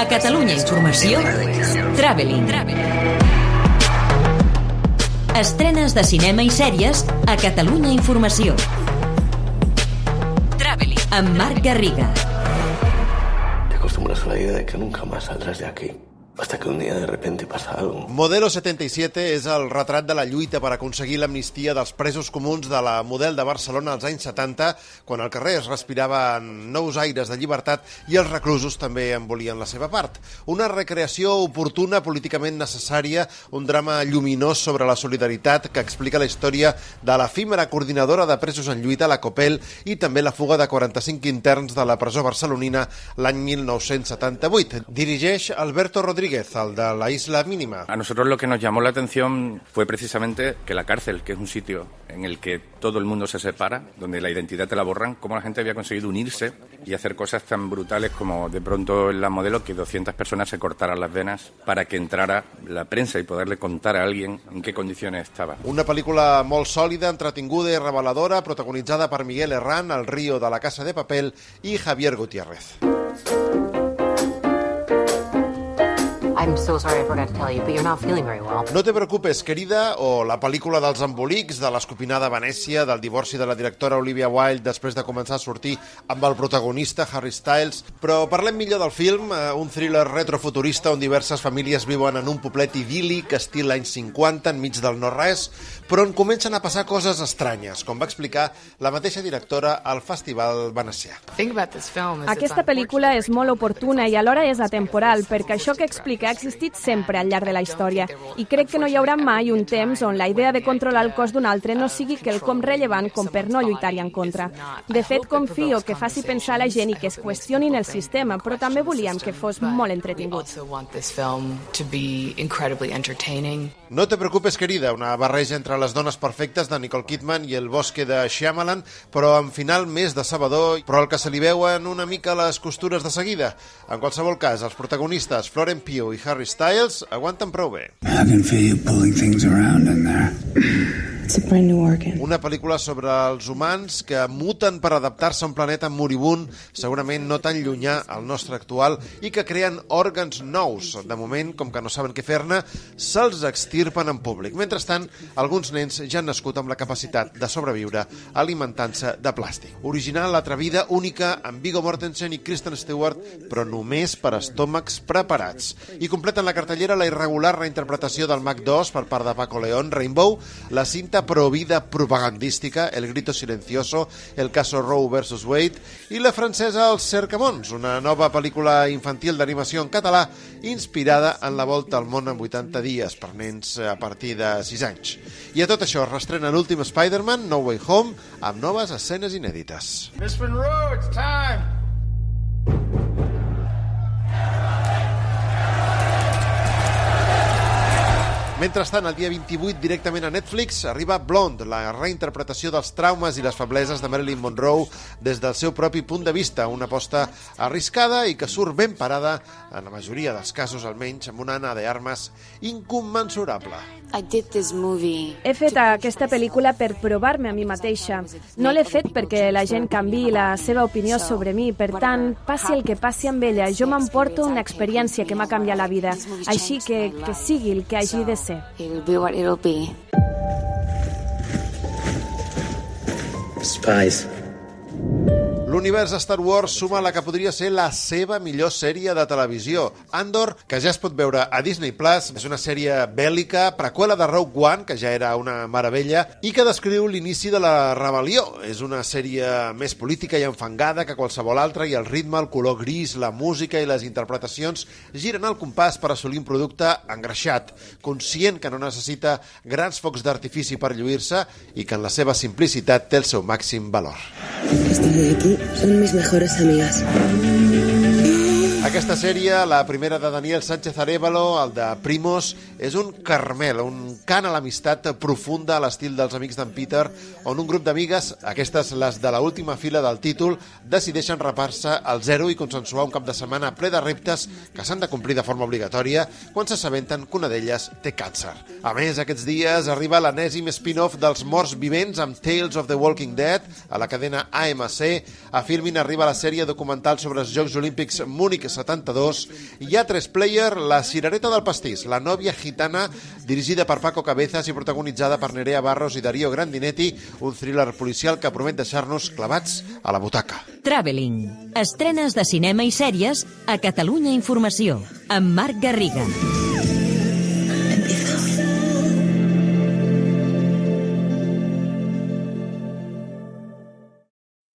A Catalunya Informació, Traveling. Estrenes de cinema i sèries a Catalunya Informació. Traveling. Amb Marc Garriga. Te acostumbras a la idea de que nunca más saldrás de aquí. Hasta que un día de repente pasa algo. Modelo 77 és el retrat de la lluita per aconseguir l'amnistia dels presos comuns de la model de Barcelona als anys 70, quan al carrer es respiraven nous aires de llibertat i els reclusos també en volien la seva part. Una recreació oportuna, políticament necessària, un drama lluminós sobre la solidaritat que explica la història de l'efímera coordinadora de presos en lluita, la COPEL, i també la fuga de 45 interns de la presó barcelonina l'any 1978. Dirigeix Alberto Rodríguez, el de la Isla Mínima. A nosotros lo que nos llamó la atención fue precisamente que la cárcel, que es un sitio en el que todo el mundo se separa, donde la identidad te la borran, cómo la gente había conseguido unirse y hacer cosas tan brutales como de pronto en la modelo que 200 personas se cortaran las venas para que entrara la prensa y poderle contar a alguien en qué condiciones estaba. Una pel·lícula molt sòlida, entretinguda i reveladora, protagonitzada per Miguel Herrán, el Río de la Casa de Papel i Javier Gutiérrez. I'm so sorry I forgot to tell you, but you're not feeling very well. No te preocupes, querida, o la pel·lícula dels embolics, de l'escopinada a Venècia, del divorci de la directora Olivia Wilde després de començar a sortir amb el protagonista Harry Styles. Però parlem millor del film, eh, un thriller retrofuturista on diverses famílies viuen en un poblet idíl·lic, estil anys 50, enmig del no-res, però on comencen a passar coses estranyes, com va explicar la mateixa directora al Festival Venecià. Aquesta pel·lícula és molt oportuna i alhora és atemporal, perquè això que explica ha existit sempre al llarg de la història i crec que no hi haurà mai un temps on la idea de controlar el cos d'un altre no sigui quelcom rellevant com per no lluitar-hi en contra. De fet, confio que faci pensar la gent i que es qüestionin el sistema, però també volíem que fos molt entretingut. No te preocupes, querida, una barreja entre les dones perfectes de Nicole Kidman i el bosque de Shyamalan, però amb final més de sabador, però el que se li veuen una mica les costures de seguida. En qualsevol cas, els protagonistes Florent Pugh i Harry Styles aguanten prou bé. I can feel you pulling things around in there. Una pel·lícula sobre els humans que muten per adaptar-se a un planeta moribund, segurament no tan llunyà al nostre actual, i que creen òrgans nous. De moment, com que no saben què fer-ne, se'ls extirpen en públic. Mentrestant, alguns nens ja han nascut amb la capacitat de sobreviure alimentant-se de plàstic. Original, atrevida, única, amb Viggo Mortensen i Kristen Stewart, però només per estómacs preparats. I completen la cartellera la irregular reinterpretació del Mac 2 per part de Paco León, Rainbow, la cinta provida propagandística, El grito silencioso, El caso Roe vs. Wade, i la francesa Els Cercamons, una nova pel·lícula infantil d'animació en català inspirada en la volta al món en 80 dies per nens a partir de 6 anys. I a tot això es restrena l'últim Spider-Man, No Way Home, amb noves escenes inèdites. Miss Monroe, it's time. Mentrestant, el dia 28, directament a Netflix, arriba Blonde, la reinterpretació dels traumes i les febleses de Marilyn Monroe des del seu propi punt de vista, una aposta arriscada i que surt ben parada, en la majoria dels casos almenys, amb una Anna de Armes incommensurable. I did this movie. He fet aquesta pel·lícula per provar-me a mi mateixa. No l'he fet perquè la gent canvi la seva opinió sobre mi. Per tant, passi el que passi amb ella, jo m'emporto una experiència que m'ha canviat la vida. Així que, que sigui el que hagi de ser. It'll be what it'll be. Spies. L'univers Star Wars suma la que podria ser la seva millor sèrie de televisió. Andor, que ja es pot veure a Disney+, Plus, és una sèrie bèl·lica, preqüela de Rogue One, que ja era una meravella, i que descriu l'inici de la rebel·lió. És una sèrie més política i enfangada que qualsevol altra, i el ritme, el color gris, la música i les interpretacions giren al compàs per assolir un producte engreixat, conscient que no necessita grans focs d'artifici per lluir-se i que en la seva simplicitat té el seu màxim valor. Estas de aquí son mis mejores amigas. Aquesta sèrie, la primera de Daniel Sánchez Arevalo, el de Primos, és un carmel, un cant a l'amistat profunda a l'estil dels amics d'en Peter, on un grup d'amigues, aquestes les de la última fila del títol, decideixen rapar-se al zero i consensuar un cap de setmana ple de reptes que s'han de complir de forma obligatòria quan s'assabenten que una d'elles té càncer. A més, aquests dies arriba l'anèsim spin-off dels morts vivents amb Tales of the Walking Dead a la cadena AMC. A Filmin arriba la sèrie documental sobre els Jocs Olímpics Múnich 72, hi ha tres player La cirereta del pastís, la nòvia gitana, dirigida per Paco Cabezas i protagonitzada per Nerea Barros i Darío Grandinetti, un thriller policial que promet deixar-nos clavats a la butaca. Traveling. Estrenes de cinema i sèries a Catalunya Informació, amb Marc Garriga.